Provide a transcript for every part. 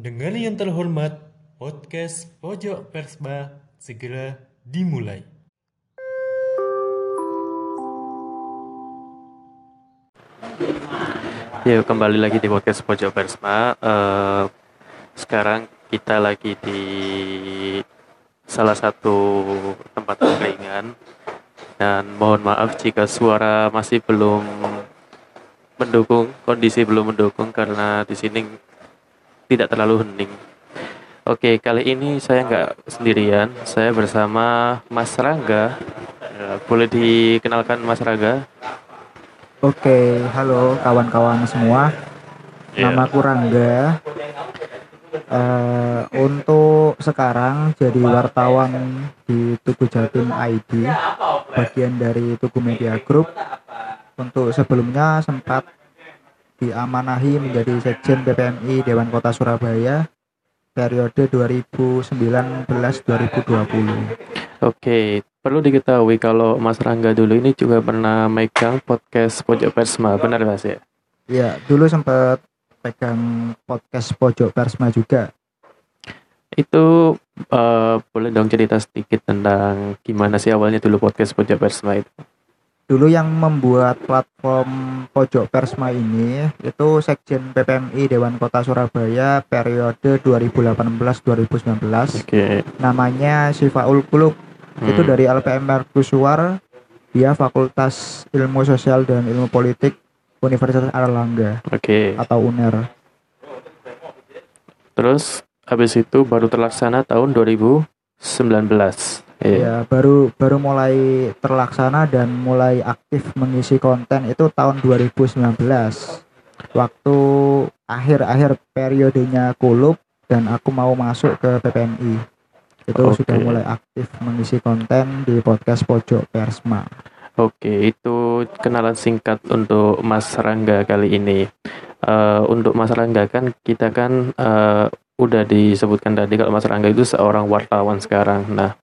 Pendengar yang terhormat, podcast Pojok Persba segera dimulai. Yuk kembali lagi di podcast Pojok Persma. Eh, sekarang kita lagi di salah satu tempat angkringan dan mohon maaf jika suara masih belum mendukung, kondisi belum mendukung karena di sini tidak terlalu hening. Oke, kali ini saya nggak sendirian, saya bersama Mas Rangga. Eh, boleh dikenalkan Mas Rangga? Oke, halo kawan-kawan semua. Iya. Namaku Rangga. Eh, untuk sekarang jadi wartawan di Tugu Jatim ID, bagian dari Tugu Media Group. Untuk sebelumnya sempat diamanahi menjadi Sekjen PPMI Dewan Kota Surabaya periode 2019-2020. Oke, perlu diketahui kalau Mas Rangga dulu ini juga pernah megang podcast Pojok Persma, benar Mas ya? Ya, dulu sempat pegang podcast Pojok Persma juga. Itu eh, boleh dong cerita sedikit tentang gimana sih awalnya dulu podcast Pojok Persma itu? Dulu yang membuat platform Pojok Persma ini itu Sekjen PPMI Dewan Kota Surabaya periode 2018-2019 Oke. namanya Sifaul Kulub itu Hmm, dari LPM Mercusuar dia Fakultas Ilmu Sosial dan Ilmu Politik Universitas Airlangga Oke. atau UNER Terus habis itu baru terlaksana tahun 2019. Iya. ya baru baru mulai terlaksana dan mulai aktif mengisi konten itu tahun 2019 waktu akhir-akhir periodenya Kulub dan aku mau masuk ke PPMI itu Oke. sudah mulai aktif mengisi konten di podcast Pojok Persma Oke, itu kenalan singkat untuk Mas Rangga kali ini. Eh, untuk Mas Rangga kan kita kan eh, udah disebutkan tadi kalau Mas Rangga itu seorang wartawan sekarang. Nah,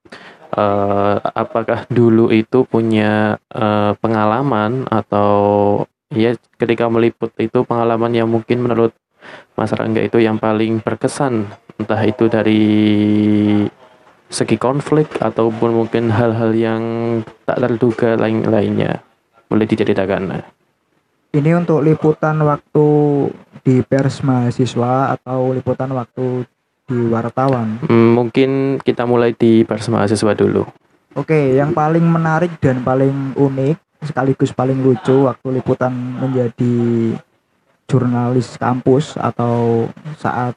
eh, apakah dulu itu punya eh, pengalaman atau ya ketika meliput itu pengalaman yang mungkin menurut Mas Rangga itu yang paling berkesan, entah itu dari segi konflik ataupun mungkin hal-hal yang tak terduga lain-lainnya boleh diceritakan? Ini untuk liputan waktu di pers mahasiswa atau liputan waktu di wartawan. Hmm, mungkin kita mulai di pers mahasiswa dulu. Oke, yang paling menarik dan paling unik sekaligus paling lucu waktu liputan menjadi jurnalis kampus atau saat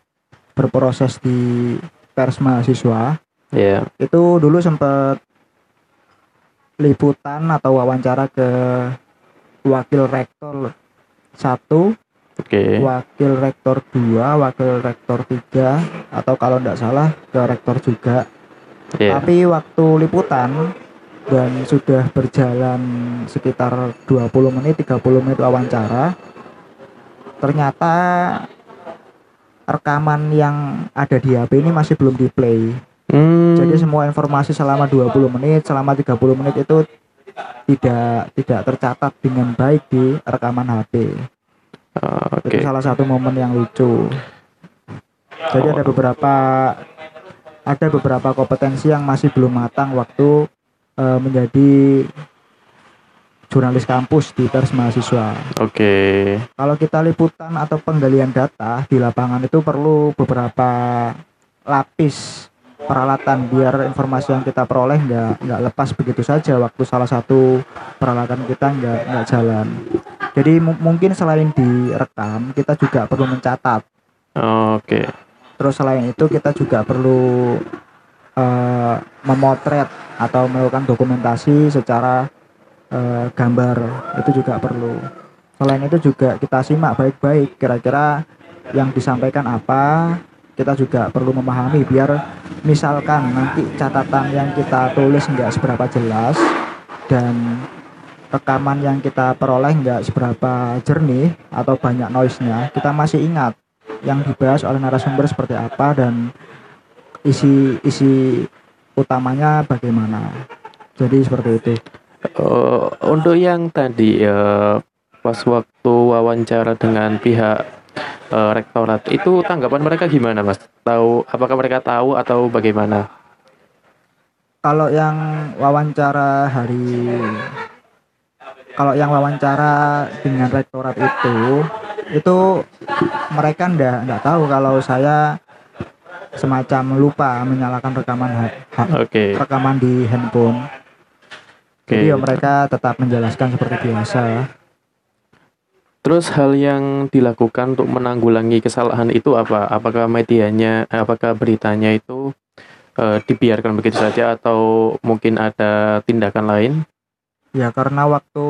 berproses di pers mahasiswa ya itu dulu sempat liputan atau wawancara ke wakil rektor satu, oke. Wakil rektor dua, wakil rektor tiga atau kalau tidak salah ke rektor juga. Ya tapi waktu liputan dan sudah berjalan sekitar 20 menit 30 menit wawancara ternyata rekaman yang ada di HP ini masih belum di play Hmm, jadi semua informasi selama 20 menit selama 30 menit itu tidak tidak tercatat dengan baik di rekaman HP oh, oke itu salah satu momen yang lucu. Jadi ada beberapa ada beberapa kompetensi yang masih belum matang waktu eh, menjadi jurnalis kampus di pers mahasiswa. oke Kalau kita liputan atau penggalian data di lapangan itu perlu beberapa lapis peralatan biar informasi yang kita peroleh nggak nggak lepas begitu saja waktu salah satu peralatan kita nggak nggak jalan. Jadi mu- mungkin selain direkam kita juga perlu mencatat. oke Terus selain itu kita juga perlu eh, memotret atau melakukan dokumentasi secara eh, gambar itu juga perlu. Selain itu juga kita simak baik-baik kira-kira yang disampaikan apa. Kita juga perlu memahami biar misalkan nanti catatan yang kita tulis nggak seberapa jelas dan rekaman yang kita peroleh nggak seberapa jernih atau banyak noise-nya, kita masih ingat yang dibahas oleh narasumber seperti apa dan isi isi utamanya bagaimana. Jadi seperti itu. Eh, untuk yang tadi ya pas waktu wawancara dengan pihak eh, rektorat. Itu tanggapan mereka gimana, Mas? Tahu apakah mereka tahu atau bagaimana? Kalau yang wawancara hari kalau yang wawancara dengan rektorat itu itu mereka ndak ndak tahu kalau saya semacam lupa menyalakan rekaman ha- ha- Oke. rekaman di handphone. Oke. Jadi ya mereka tetap menjelaskan seperti biasa. Terus hal yang dilakukan untuk menanggulangi kesalahan itu apa? Apakah medianya, apakah beritanya itu eh, dibiarkan begitu saja atau mungkin ada tindakan lain? Ya karena waktu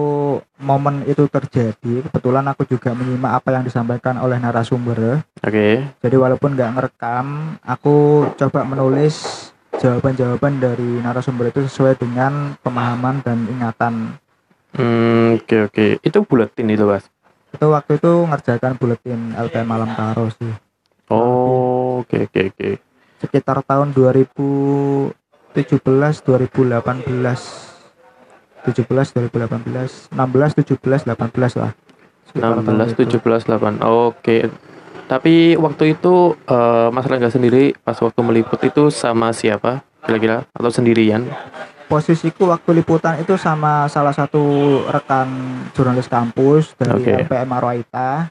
momen itu terjadi, kebetulan aku juga menyimak apa yang disampaikan oleh narasumber. Oke. Jadi walaupun nggak ngerekam, aku coba menulis jawaban-jawaban dari narasumber itu sesuai dengan pemahaman dan ingatan. Hmm, oke oke. Itu buletin itu, Mas. Itu waktu itu ngerjakan buletin LPM Malam Taro sih. Oh, oke oke oke. Sekitar tahun 2017 2018 17 2018 16 17 18 lah. Sekitar tahun 16, itu. 17, 8. Oke. Tapi waktu itu eh, Mas Rangga sendiri pas waktu meliput itu sama siapa? Kira-kira atau sendirian? posisiku waktu liputan itu sama salah satu rekan jurnalis kampus dari Oke. LPM Arwaita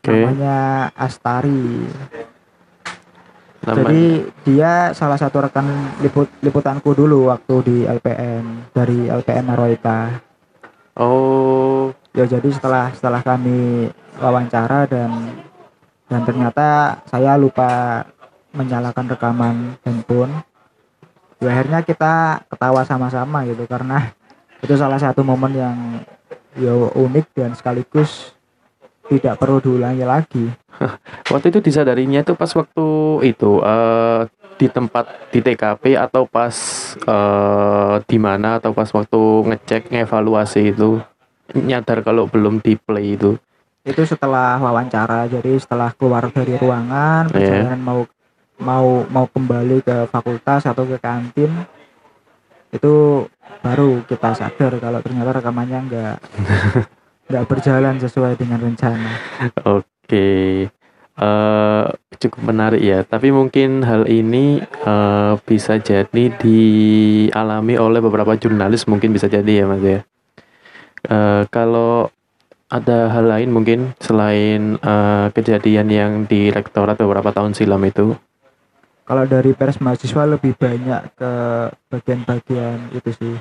Oke. namanya Astari. Nama- Jadi dia salah satu rekan liput liputanku dulu waktu di LPM dari LPM Arwaita. Oh, Ya jadi setelah setelah kami wawancara dan dan ternyata saya lupa menyalakan rekaman handphone. Ya akhirnya kita ketawa sama-sama gitu karena itu salah satu momen yang ya unik dan sekaligus tidak perlu diulangi lagi. waktu itu disadarinya itu pas waktu itu eh, di tempat di TKP atau pas eh, di mana atau pas waktu ngecek ngevaluasi itu nyadar kalau belum di play itu. Itu setelah wawancara jadi setelah keluar dari ruangan Iya. perjalanan mau mau mau kembali ke fakultas atau ke kantin itu baru kita sadar kalau ternyata rekamannya enggak nggak berjalan sesuai dengan rencana. Oke, eh cukup menarik ya. Tapi mungkin hal ini eh, bisa jadi dialami oleh beberapa jurnalis, mungkin bisa jadi ya mas ya. Eh, kalau ada hal lain mungkin selain eh, kejadian yang di rektorat beberapa tahun silam itu. Kalau dari pers mahasiswa lebih banyak ke bagian-bagian itu sih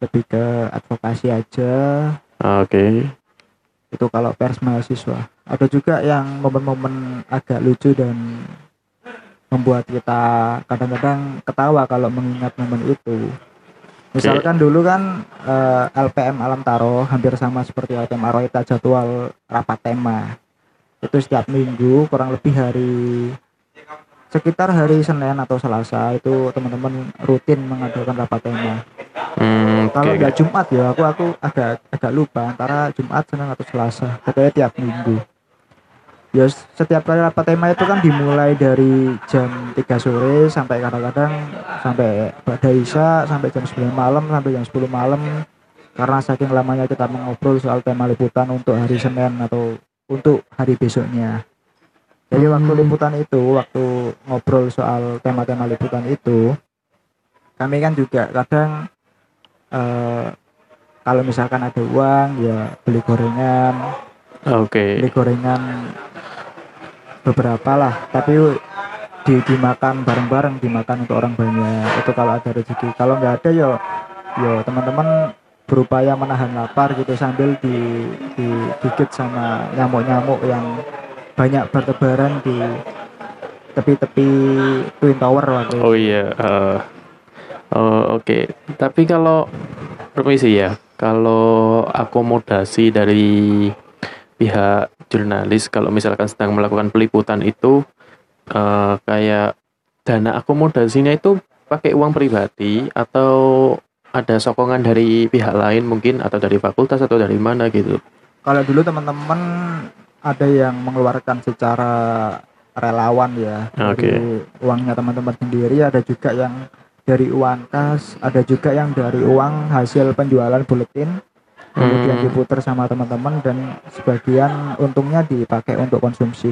lebih ke advokasi aja Oke, itu kalau pers mahasiswa. Ada juga yang momen-momen agak lucu dan membuat kita kadang-kadang ketawa kalau mengingat momen itu. Misalkan dulu kan eh, LPM Alam Taro hampir sama seperti LPM Aroita jadwal rapat tema. Itu setiap minggu kurang lebih hari sekitar hari Senin atau Selasa itu teman-teman rutin mengadakan rapat tema. Hmm, kalau oke, nggak Jumat ya aku aku agak agak lupa antara Jumat Senin atau Selasa. Pokoknya tiap minggu. Ya setiap kali rapat tema itu kan dimulai dari jam 3 sore sampai kadang-kadang sampai pada Isya sampai jam 9 malam sampai jam 10 malam. Karena saking lamanya kita mengobrol soal tema liputan untuk hari Senin atau untuk hari besoknya jadi waktu Hmm. liputan itu waktu ngobrol soal tema-tema liputan itu kami kan juga kadang eh, kalau misalkan ada uang ya beli gorengan. Oke, beli gorengan beberapa lah. Tapi di dimakan bareng-bareng dimakan untuk orang banyak. Itu kalau ada rezeki. Kalau nggak ada yo yo teman-teman berupaya menahan lapar gitu sambil di digigit sama nyamuk-nyamuk yang banyak bertebaran di tepi-tepi Twin Tower waktu itu. Oh iya, eh, oh, oke. Tapi kalau permisi ya, kalau akomodasi dari pihak jurnalis, kalau misalkan sedang melakukan peliputan itu eh, kayak dana akomodasinya itu pakai uang pribadi atau ada sokongan dari pihak lain mungkin atau dari fakultas atau dari mana gitu. kalau dulu teman-teman ada yang mengeluarkan secara relawan ya Oke. dari uangnya teman-teman sendiri ada juga yang dari uang kas ada juga yang dari uang hasil penjualan buletin kemudian Hmm. diputar sama teman-teman dan sebagian untungnya dipakai untuk konsumsi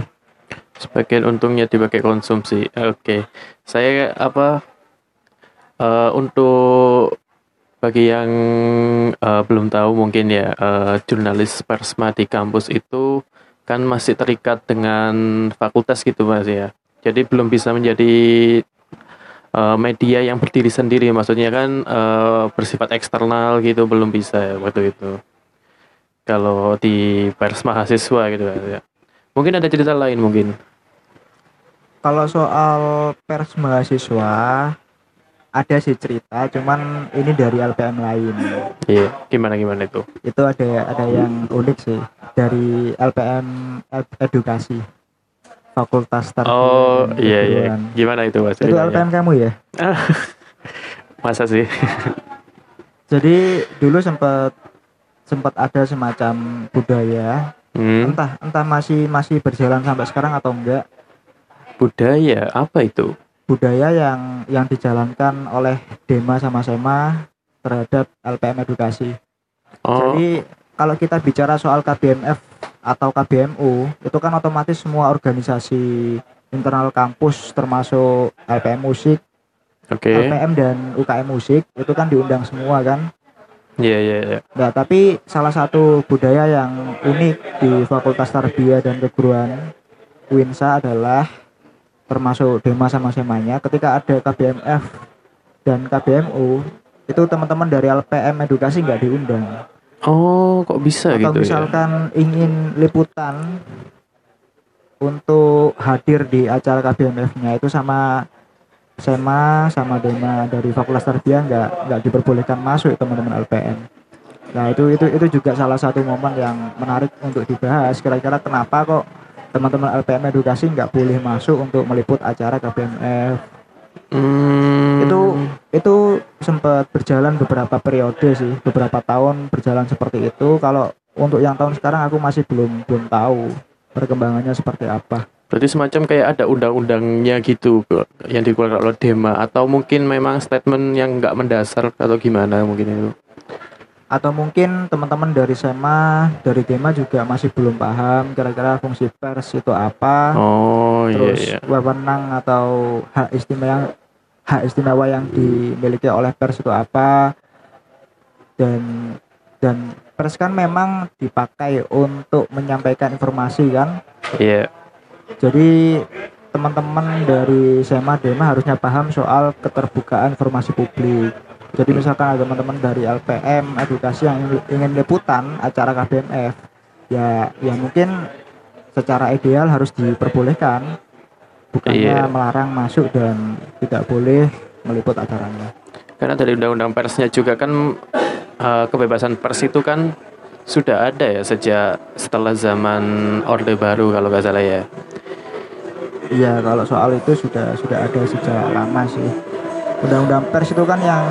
Sebagian untungnya dipakai konsumsi. Oke. Saya apa eh, untuk bagi yang eh, belum tahu mungkin ya eh, jurnalis persma di kampus itu kan masih terikat dengan fakultas gitu Mas ya. Jadi belum bisa menjadi eh, media yang berdiri sendiri. Maksudnya kan eh, bersifat eksternal gitu belum bisa ya waktu itu. Kalau di pers mahasiswa gitu ya. Mungkin ada cerita lain mungkin. kalau soal pers mahasiswa ada sih cerita cuman ini dari LPM lain Iya, gimana gimana itu? itu ada ada yang unik sih dari LPM Ed- edukasi Fakultas Tarbiyah Oh iya iya, gimana itu mas? itu? LPM kamu ya Masa sih? jadi dulu sempat sempat ada semacam budaya Hmm, entah entah masih masih berjalan sampai sekarang atau enggak budaya apa itu? Budaya yang yang dijalankan oleh Dema sama Sema terhadap LPM edukasi Oh, Jadi kalau kita bicara soal KBMF atau KBMU itu kan otomatis semua organisasi internal kampus termasuk LPM musik, oke. LPM dan UKM musik itu kan diundang semua kan. Iya iya iya. Nah, tapi salah satu budaya yang unik di Fakultas Tarbiyah dan Keguruan Winsa adalah termasuk Dema sama Semanya ketika ada KBMF dan KBMU itu teman-teman dari LPM edukasi nggak diundang Oh, kok bisa atau gitu ya? misalkan ingin liputan untuk hadir di acara KBMF-nya itu sama Sema sama Dema dari Fakultas Tarbiyah nggak nggak diperbolehkan masuk teman-teman LPM. Nah itu itu itu juga salah satu momen yang menarik untuk dibahas. Kira-kira kenapa kok teman-teman LPM Edukasi nggak boleh masuk untuk meliput acara KBMF? Hmm, Itu itu sempat berjalan beberapa periode sih, beberapa tahun berjalan seperti itu. Kalau untuk yang tahun sekarang aku masih belum belum tahu perkembangannya seperti apa. berarti semacam kayak ada undang-undangnya gitu yang dikeluarkan oleh Dema atau mungkin memang statement yang nggak mendasar atau gimana mungkin itu? Atau mungkin teman-teman dari SEMA, dari Dema juga masih belum paham kira-kira fungsi pers itu apa. Oh iya terus iya. wewenang atau hak istimewa hak istimewa yang dimiliki oleh pers itu apa dan dan pers kan memang dipakai untuk menyampaikan informasi kan Iya. jadi teman-teman dari SEMA Dema harusnya paham soal keterbukaan informasi publik jadi misalkan ada teman-teman dari LPM edukasi yang ingin liputan acara KBMF ya ya mungkin secara ideal harus diperbolehkan bukannya Iya. melarang masuk dan tidak boleh meliput acaranya Karena dari undang-undang persnya juga kan eh, kebebasan pers itu kan sudah ada ya sejak setelah zaman Orde Baru kalau nggak salah ya. iya kalau soal itu sudah sudah ada sejak lama sih undang-undang pers itu kan yang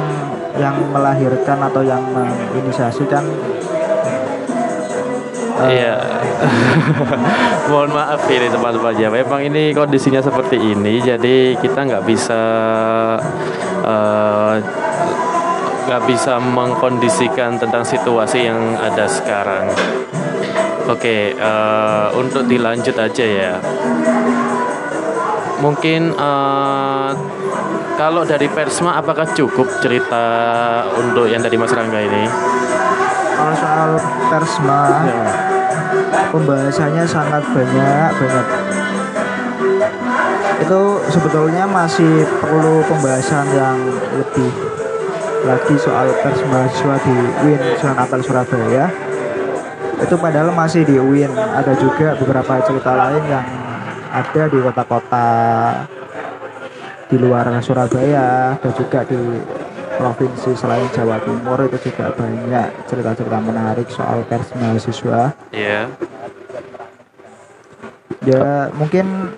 yang melahirkan atau yang menginisiasikan eh, Iya. Mohon maaf ini teman-teman ya. Memang ini kondisinya seperti ini, jadi kita nggak bisa eh, nggak bisa mengkondisikan tentang situasi yang ada sekarang. Oke, eh, untuk dilanjut aja ya. Mungkin eh, kalau dari Persma apakah cukup cerita untuk yang dari Mas Rangga ini? kalau soal persma pembahasannya sangat banyak banget itu sebetulnya masih perlu pembahasan yang lebih lagi soal pers mahasiswa di UIN Sunan Ampel Surabaya. Itu padahal masih di UIN ada juga beberapa cerita lain yang ada di kota-kota di luar Surabaya dan juga di provinsi selain Jawa Timur itu juga banyak cerita-cerita menarik soal pers mahasiswa Iya. ya mungkin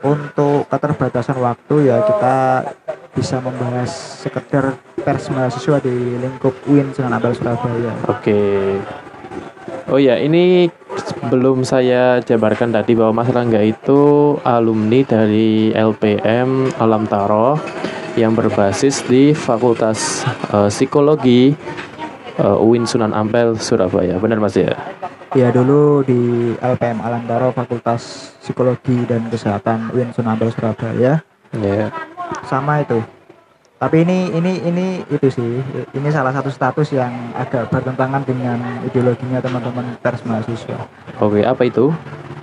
untuk keterbatasan waktu ya kita bisa membahas sekedar pers mahasiswa di lingkup UIN Sunan Ampel Surabaya Oke. Oh ya, ini belum saya jabarkan tadi bahwa Mas Rangga itu alumni dari LPM Alam Taro yang berbasis di Fakultas eh, Psikologi eh, UIN Sunan Ampel Surabaya. Benar Mas ya? Ya dulu di LPM Alantaro Fakultas Psikologi dan Kesehatan UIN Sunan Ampel Surabaya Ya. sama itu. Tapi ini ini ini itu sih ini salah satu status yang agak bertentangan dengan ideologinya teman-teman pers mahasiswa. Oke, apa itu?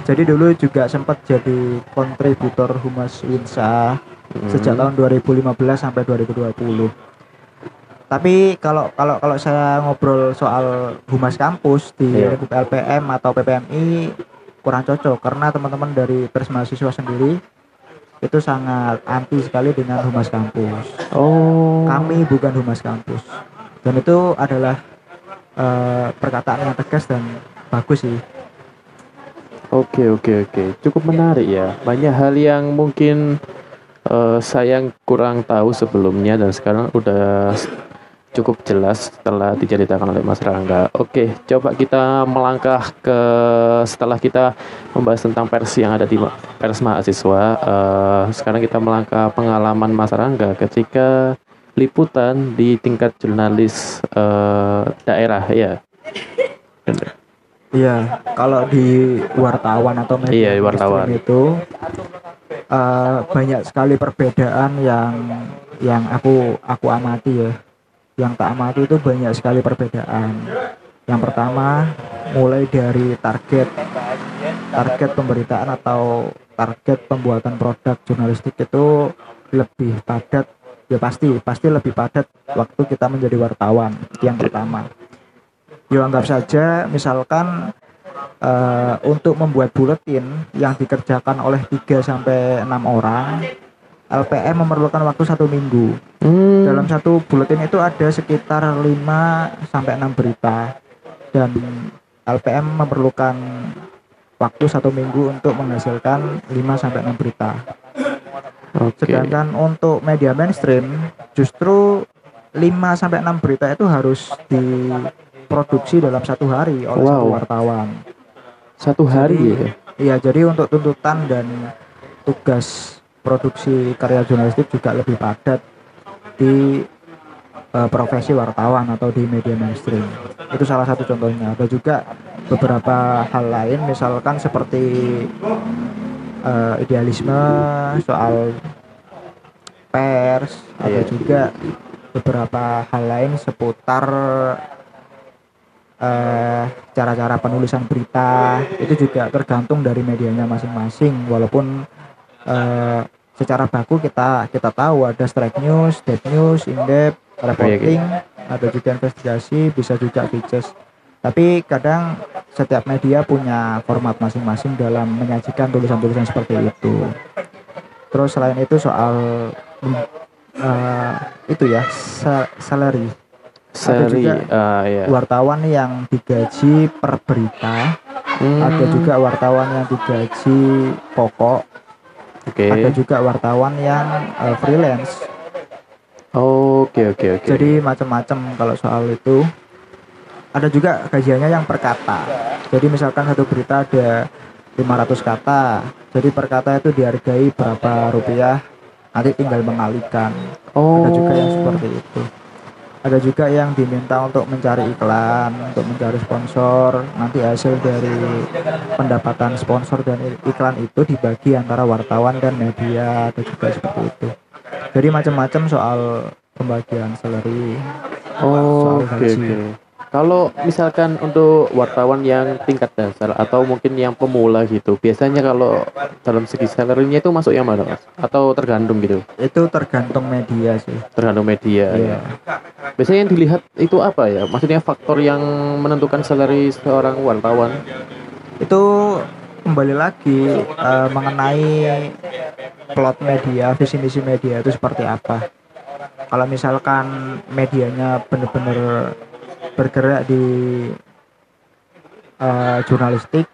Jadi dulu juga sempat jadi kontributor Humas Winsa Hmm. sejak tahun 2015 sampai 2020. Tapi kalau kalau kalau saya ngobrol soal humas kampus di lingkup LPM atau PPMI kurang cocok karena teman-teman dari pers mahasiswa sendiri itu sangat anti sekali dengan humas kampus. Oh. Kami bukan humas kampus. Dan itu adalah eh, perkataan yang tegas dan bagus sih. Oke oke oke, cukup menarik ya. Banyak hal yang mungkin eh, saya kurang tahu sebelumnya dan sekarang udah cukup jelas setelah diceritakan oleh Mas Rangga. Oke, coba kita melangkah ke setelah kita membahas tentang pers yang ada di pers mahasiswa. eh, sekarang kita melangkah pengalaman Mas Rangga ketika liputan di tingkat jurnalis eh, daerah ya. Iya, kalau di wartawan atau media Iya, wartawan. itu eh, banyak sekali perbedaan yang yang aku aku amati ya. Yang tak amati itu banyak sekali perbedaan. Yang pertama mulai dari target target pemberitaan atau target pembuatan produk jurnalistik itu lebih padat ya pasti pasti lebih padat waktu kita menjadi wartawan yang pertama Yo anggap saja misalkan eh, untuk membuat buletin yang dikerjakan oleh 3 sampai 6 orang LPM memerlukan waktu satu minggu Hmm. dalam satu buletin itu ada sekitar 5 sampai 6 berita dan LPM memerlukan waktu satu minggu untuk menghasilkan 5 sampai 6 berita Oke. sedangkan untuk media mainstream justru 5 sampai 6 berita itu harus diproduksi dalam satu hari oleh Wow. satu wartawan. Satu hari ya. Iya, jadi untuk tuntutan dan tugas produksi karya jurnalistik juga lebih padat di eh, profesi wartawan atau di media mainstream. Itu salah satu contohnya. Ada juga beberapa hal lain misalkan seperti eh, idealisme soal pers, ada Iya. juga beberapa hal lain seputar eh, cara-cara penulisan berita itu juga tergantung dari medianya masing-masing walaupun eh, secara baku kita kita tahu ada strike news, dead news, in-depth, reporting, ada juga investigasi, bisa juga features. Tapi kadang setiap media punya format masing-masing dalam menyajikan tulisan-tulisan seperti itu. Terus selain itu soal eh, itu ya sa- salary Seri, juga ah, ya. wartawan yang digaji per berita, Hmm, ada juga wartawan yang digaji pokok, Oke. ada juga wartawan yang eh, freelance. Oke oke oke. Jadi macam-macam kalau soal itu. Ada juga gajiannya yang per kata. Jadi misalkan satu berita ada 500 kata. Jadi per kata itu dihargai berapa rupiah. Nanti tinggal mengalikan. oh. Ada juga yang seperti itu. Ada juga yang diminta untuk mencari iklan, untuk mencari sponsor. Nanti hasil dari pendapatan sponsor dan iklan itu dibagi antara wartawan dan media. Ada juga seperti itu. Jadi macam-macam soal pembagian salary. Oh, soal gaji. oke. Kalau misalkan untuk wartawan yang tingkat dasar atau mungkin yang pemula gitu, biasanya kalau dalam segi salary-nya itu masuk yang mana mas? Atau tergantung gitu? Itu tergantung media sih. Tergantung media. Iya. ya. Biasanya yang dilihat itu apa ya? Maksudnya faktor yang menentukan salary seorang wartawan? Itu kembali lagi eh, mengenai plot media, visi misi media itu seperti apa. Kalau misalkan medianya benar-benar bergerak di eh, jurnalistik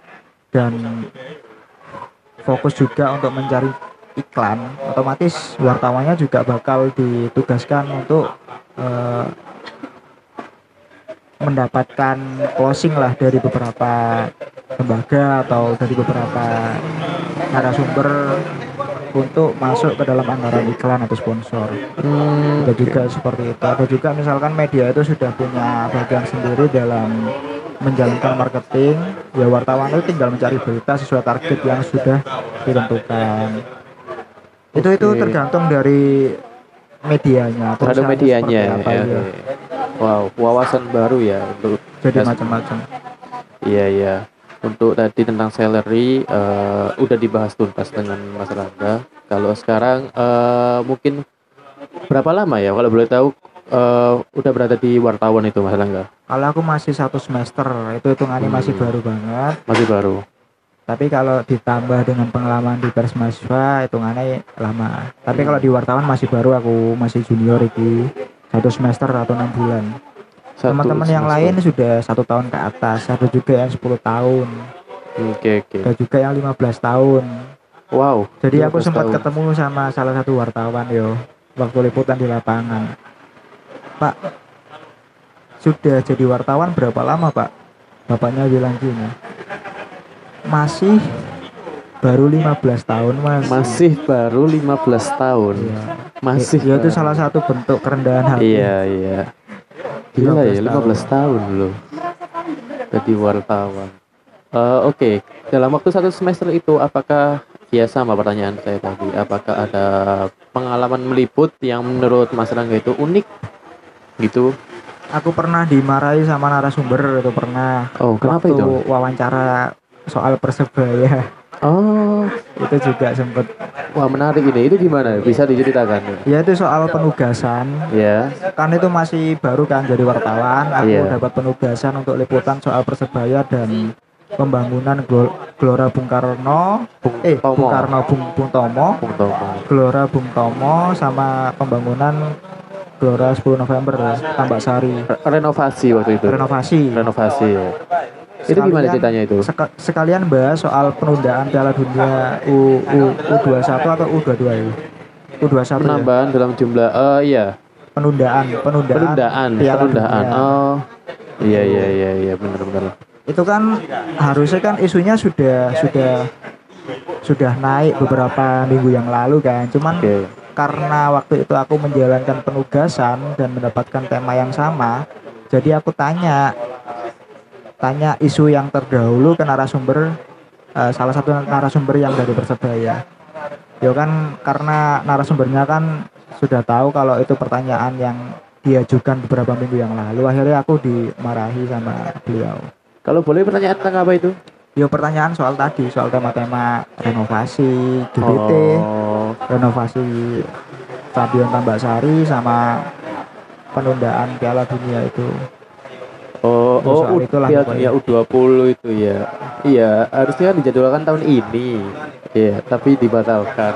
dan fokus juga untuk mencari iklan, otomatis wartawannya juga bakal ditugaskan untuk eh, mendapatkan closing lah dari beberapa lembaga atau dari beberapa narasumber untuk masuk ke dalam anggaran iklan atau sponsor. Hmm, Ada juga seperti itu. Ada juga misalkan media itu sudah punya bagian sendiri dalam menjalankan marketing. Ya wartawan itu tinggal mencari berita sesuai target yang sudah ditentukan. Itu itu Oke. tergantung dari medianya. terhadap medianya. apa, ya, oke. Wow, wawasan baru ya untuk Jadi Ya, macam-macam. Iya iya. Untuk tadi tentang salary eh, udah dibahas tuntas dengan Mas Rangga. Kalau sekarang eh, mungkin berapa lama ya kalau boleh tahu eh, udah berada di wartawan itu Mas Rangga? Kalau aku masih satu semester, itu hitungannya masih Hmm. baru banget. Masih baru. Tapi kalau ditambah dengan pengalaman di pers mahasiswa, hitungannya lama. Tapi kalau di wartawan masih baru, aku masih junior iki satu semester atau enam bulan. Teman-teman yang lain sudah satu tahun ke atas, ada juga yang 10 tahun, Oke oke. ada juga yang 15 tahun. Wow. Jadi aku 15 sempat tahun. ketemu sama salah satu wartawan yo waktu liputan di lapangan. Pak, sudah jadi wartawan berapa lama Pak? Bapaknya bilang gini, masih baru 15 tahun mas. Masih baru 15 tahun. Iya. Masih. Ya, itu baru. salah satu bentuk kerendahan hati. Iya iya. Gila ya 15 15 tahun loh. Jadi wartawan. Eh, Oke, dalam waktu satu semester itu apakah ya sama pertanyaan saya tadi, apakah ada pengalaman meliput yang menurut Mas Rangga itu unik gitu? Aku pernah dimarahi sama narasumber itu pernah. Oh, kenapa waktu itu? wawancara soal persebaya Oh, itu juga sempet wah menarik ini. Itu gimana? Bisa diceritakan? ya itu soal penugasan Ya. kan itu masih baru kan jadi wartawan aku Iya. dapat penugasan untuk liputan soal persebaya dan pembangunan Gelora Bung Karno Bung eh Tomo. Bung Karno Bung, Bung Tomo Bung Tomo. Gelora Bung Tomo sama pembangunan Gelora 10 November Tambak Sari Re- Renovasi waktu itu. renovasi Renovasi. ya. Itu gimana ceritanya itu? Seka- sekalian bahas soal penundaan Piala Dunia U, U, U21 atau U22 ya U21 ya? Penambahan dalam jumlah eh iya, penundaan penundaan penundaan, Piala penundaan. Dunia. Oh. Iya iya iya iya benar-benar. itu kan harusnya kan isunya sudah sudah sudah naik beberapa minggu yang lalu kan cuman Oke. karena waktu itu aku menjalankan penugasan dan mendapatkan tema yang sama jadi aku tanya tanya isu yang terdahulu ke narasumber eh, salah satu narasumber yang dari persebaya ya kan karena narasumbernya kan sudah tahu kalau itu pertanyaan yang diajukan beberapa minggu yang lalu akhirnya aku dimarahi sama beliau Kalau boleh pertanyaan tentang apa itu? Ya pertanyaan soal tadi, soal tema-tema renovasi GBT, Oh, renovasi Stadion Tambak Sari sama penundaan Piala Dunia itu. Oh, Ya, oh, soal U- itulah Piala pokoknya. Dunia U20 itu ya. Iya, harusnya kan dijadwalkan tahun ini. Iya, tapi dibatalkan.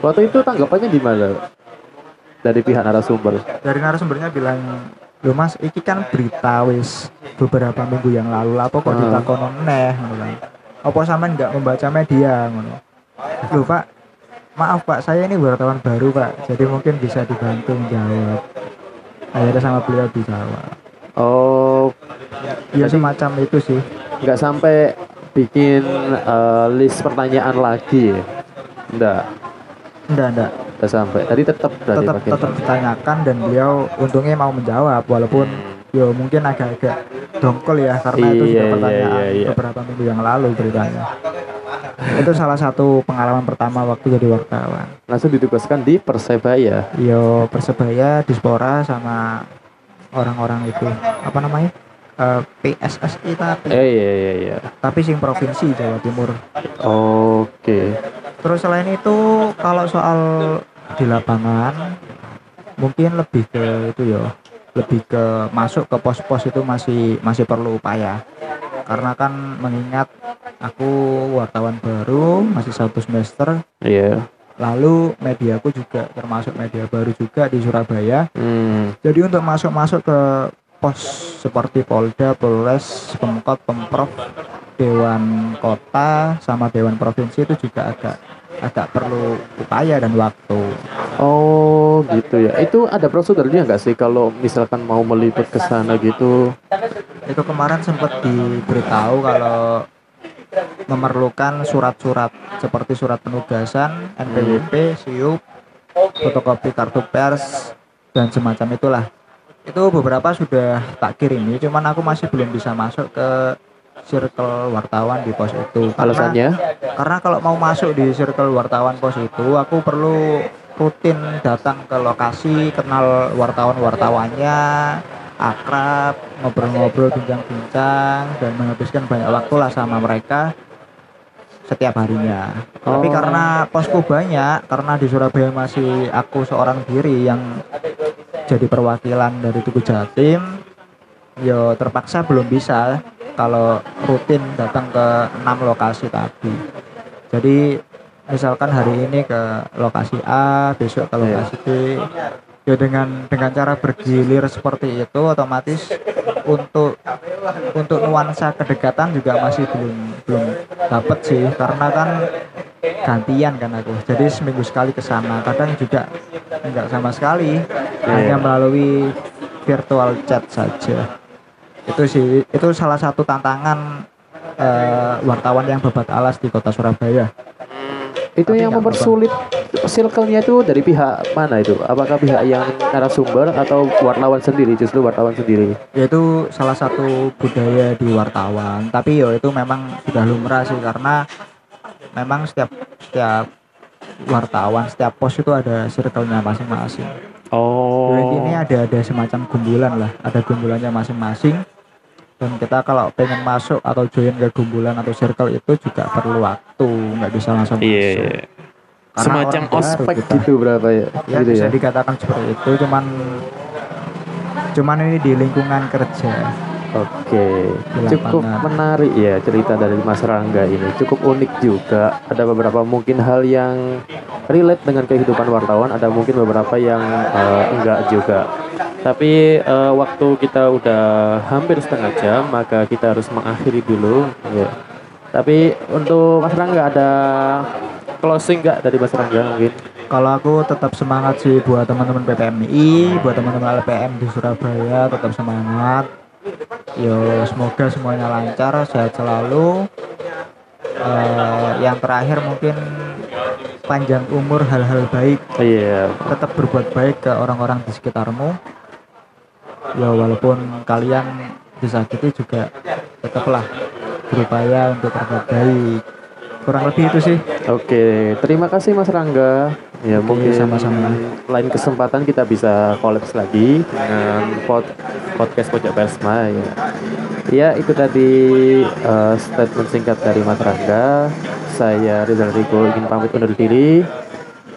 Waktu itu tanggapannya gimana? Dari pihak narasumber. Dari narasumbernya bilang, "Loh Mas, iki kan berita wis beberapa minggu yang lalu lah kok Ah. ditakono neh ngono kan. Apa sampean nggak membaca media ngono?" Loh Pak, maaf Pak, saya ini wartawan baru Pak, jadi mungkin bisa dibantu menjawab. Akhirnya sama beliau dijawab. Oh, Ya Jadi- semacam itu sih. nggak sampai bikin eh, list pertanyaan lagi ya? Enggak, Enggak, enggak. nggak sampai. Tadi tetap Tetap tetap ditanyakan dan beliau untungnya mau menjawab walaupun yo mungkin agak-agak dongkol ya karena itu Iya, sudah iya, pertanyaan iya, iya. beberapa minggu yang lalu beritanya. itu salah satu pengalaman pertama waktu jadi wartawan. Langsung ditugaskan di Persebaya. Yo persebaya, dispora sama orang-orang itu apa namanya? Eh, PSSI tapi Eh iya iya iya. tapi sing provinsi Jawa Timur. Oke. Terus selain itu kalau soal di lapangan mungkin lebih ke itu ya, lebih ke masuk ke pos-pos itu masih masih perlu upaya. Karena kan mengingat aku wartawan baru, masih satu semester, Iya. Lalu mediaku juga termasuk media baru juga di Surabaya. Hmm. Jadi untuk masuk-masuk ke pos seperti Polda, Polres, Pemkot, Pemprov, Dewan Kota sama Dewan Provinsi itu juga agak agak perlu upaya dan waktu. Oh gitu ya. Itu ada prosedurnya nggak sih kalau misalkan mau meliput ke sana gitu? Itu kemarin sempat diberitahu kalau memerlukan surat-surat seperti surat penugasan, NPWP, SIUP, fotokopi kartu pers dan semacam itulah. Itu beberapa sudah tak kirimi, cuman aku masih belum bisa masuk ke circle wartawan di pos itu. Karena- Alasannya? karena kalau mau masuk di circle wartawan pos itu aku perlu rutin datang ke lokasi kenal wartawan-wartawannya akrab ngobrol-ngobrol bincang-bincang dan menghabiskan banyak waktu lah sama mereka setiap harinya tapi Oh. karena posku banyak karena di Surabaya masih aku seorang diri yang jadi perwakilan dari Tugu Jatim yo terpaksa belum bisa kalau rutin datang ke enam lokasi tadi jadi misalkan hari ini ke lokasi A besok ke lokasi B ya dengan dengan cara bergilir seperti itu otomatis untuk untuk nuansa kedekatan juga masih belum belum dapat sih. Karena kan gantian kan aku. Jadi seminggu sekali ke sana. Kadang juga enggak sama sekali. Hanya melalui virtual chat saja. Itu sih itu salah satu tantangan eh, wartawan yang babat alas di kota Surabaya Itu Tapi yang mempersulit circle-nya itu dari pihak mana itu? Apakah pihak yang narasumber atau wartawan sendiri? Justru wartawan sendiri. yaitu salah satu budaya di wartawan tapi yo itu memang sudah lumrah sih karena memang setiap setiap wartawan setiap pos itu ada circle-nya masing-masing Oh. Jadi ini ada ada semacam gumbulan lah ada gumbulannya masing-masing dan kita kalau pengen masuk atau join ke gumbulan atau circle itu juga perlu waktu nggak bisa langsung Iya. masuk iya. Karena Semacam ospek kita. gitu berapa ya? ya gitu bisa ya. dikatakan seperti itu cuman cuman ini di lingkungan kerja Oke, Di cukup lapangan. menarik ya cerita dari Mas Rangga ini. Cukup unik juga. Ada beberapa mungkin hal yang relate dengan kehidupan wartawan. Ada mungkin beberapa yang eh, enggak juga. Tapi eh, waktu kita udah hampir setengah jam, maka kita harus mengakhiri dulu. Ya. Tapi untuk Mas Rangga ada closing nggak dari Mas Rangga mungkin? kalau aku tetap semangat sih buat teman-teman PPMI buat teman-teman LPM di Surabaya tetap semangat yo semoga semuanya lancar sehat selalu Eh, yang terakhir mungkin panjang umur hal-hal baik Iya. tetap berbuat baik ke orang-orang di sekitarmu ya walaupun kalian disakiti juga tetaplah berupaya untuk berbuat baik kurang lebih itu sih Oke, terima kasih Mas Rangga. Ya Oke, mungkin sama-sama. lain kesempatan kita bisa kolaps lagi dengan pod, podcast Pojok Persma ya. Ya itu tadi eh, statement singkat dari Mas Rangga. Saya Rizal Rigo ingin pamit undur diri.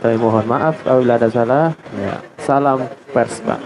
Kami mohon maaf apabila ada salah. Ya, salam Persma.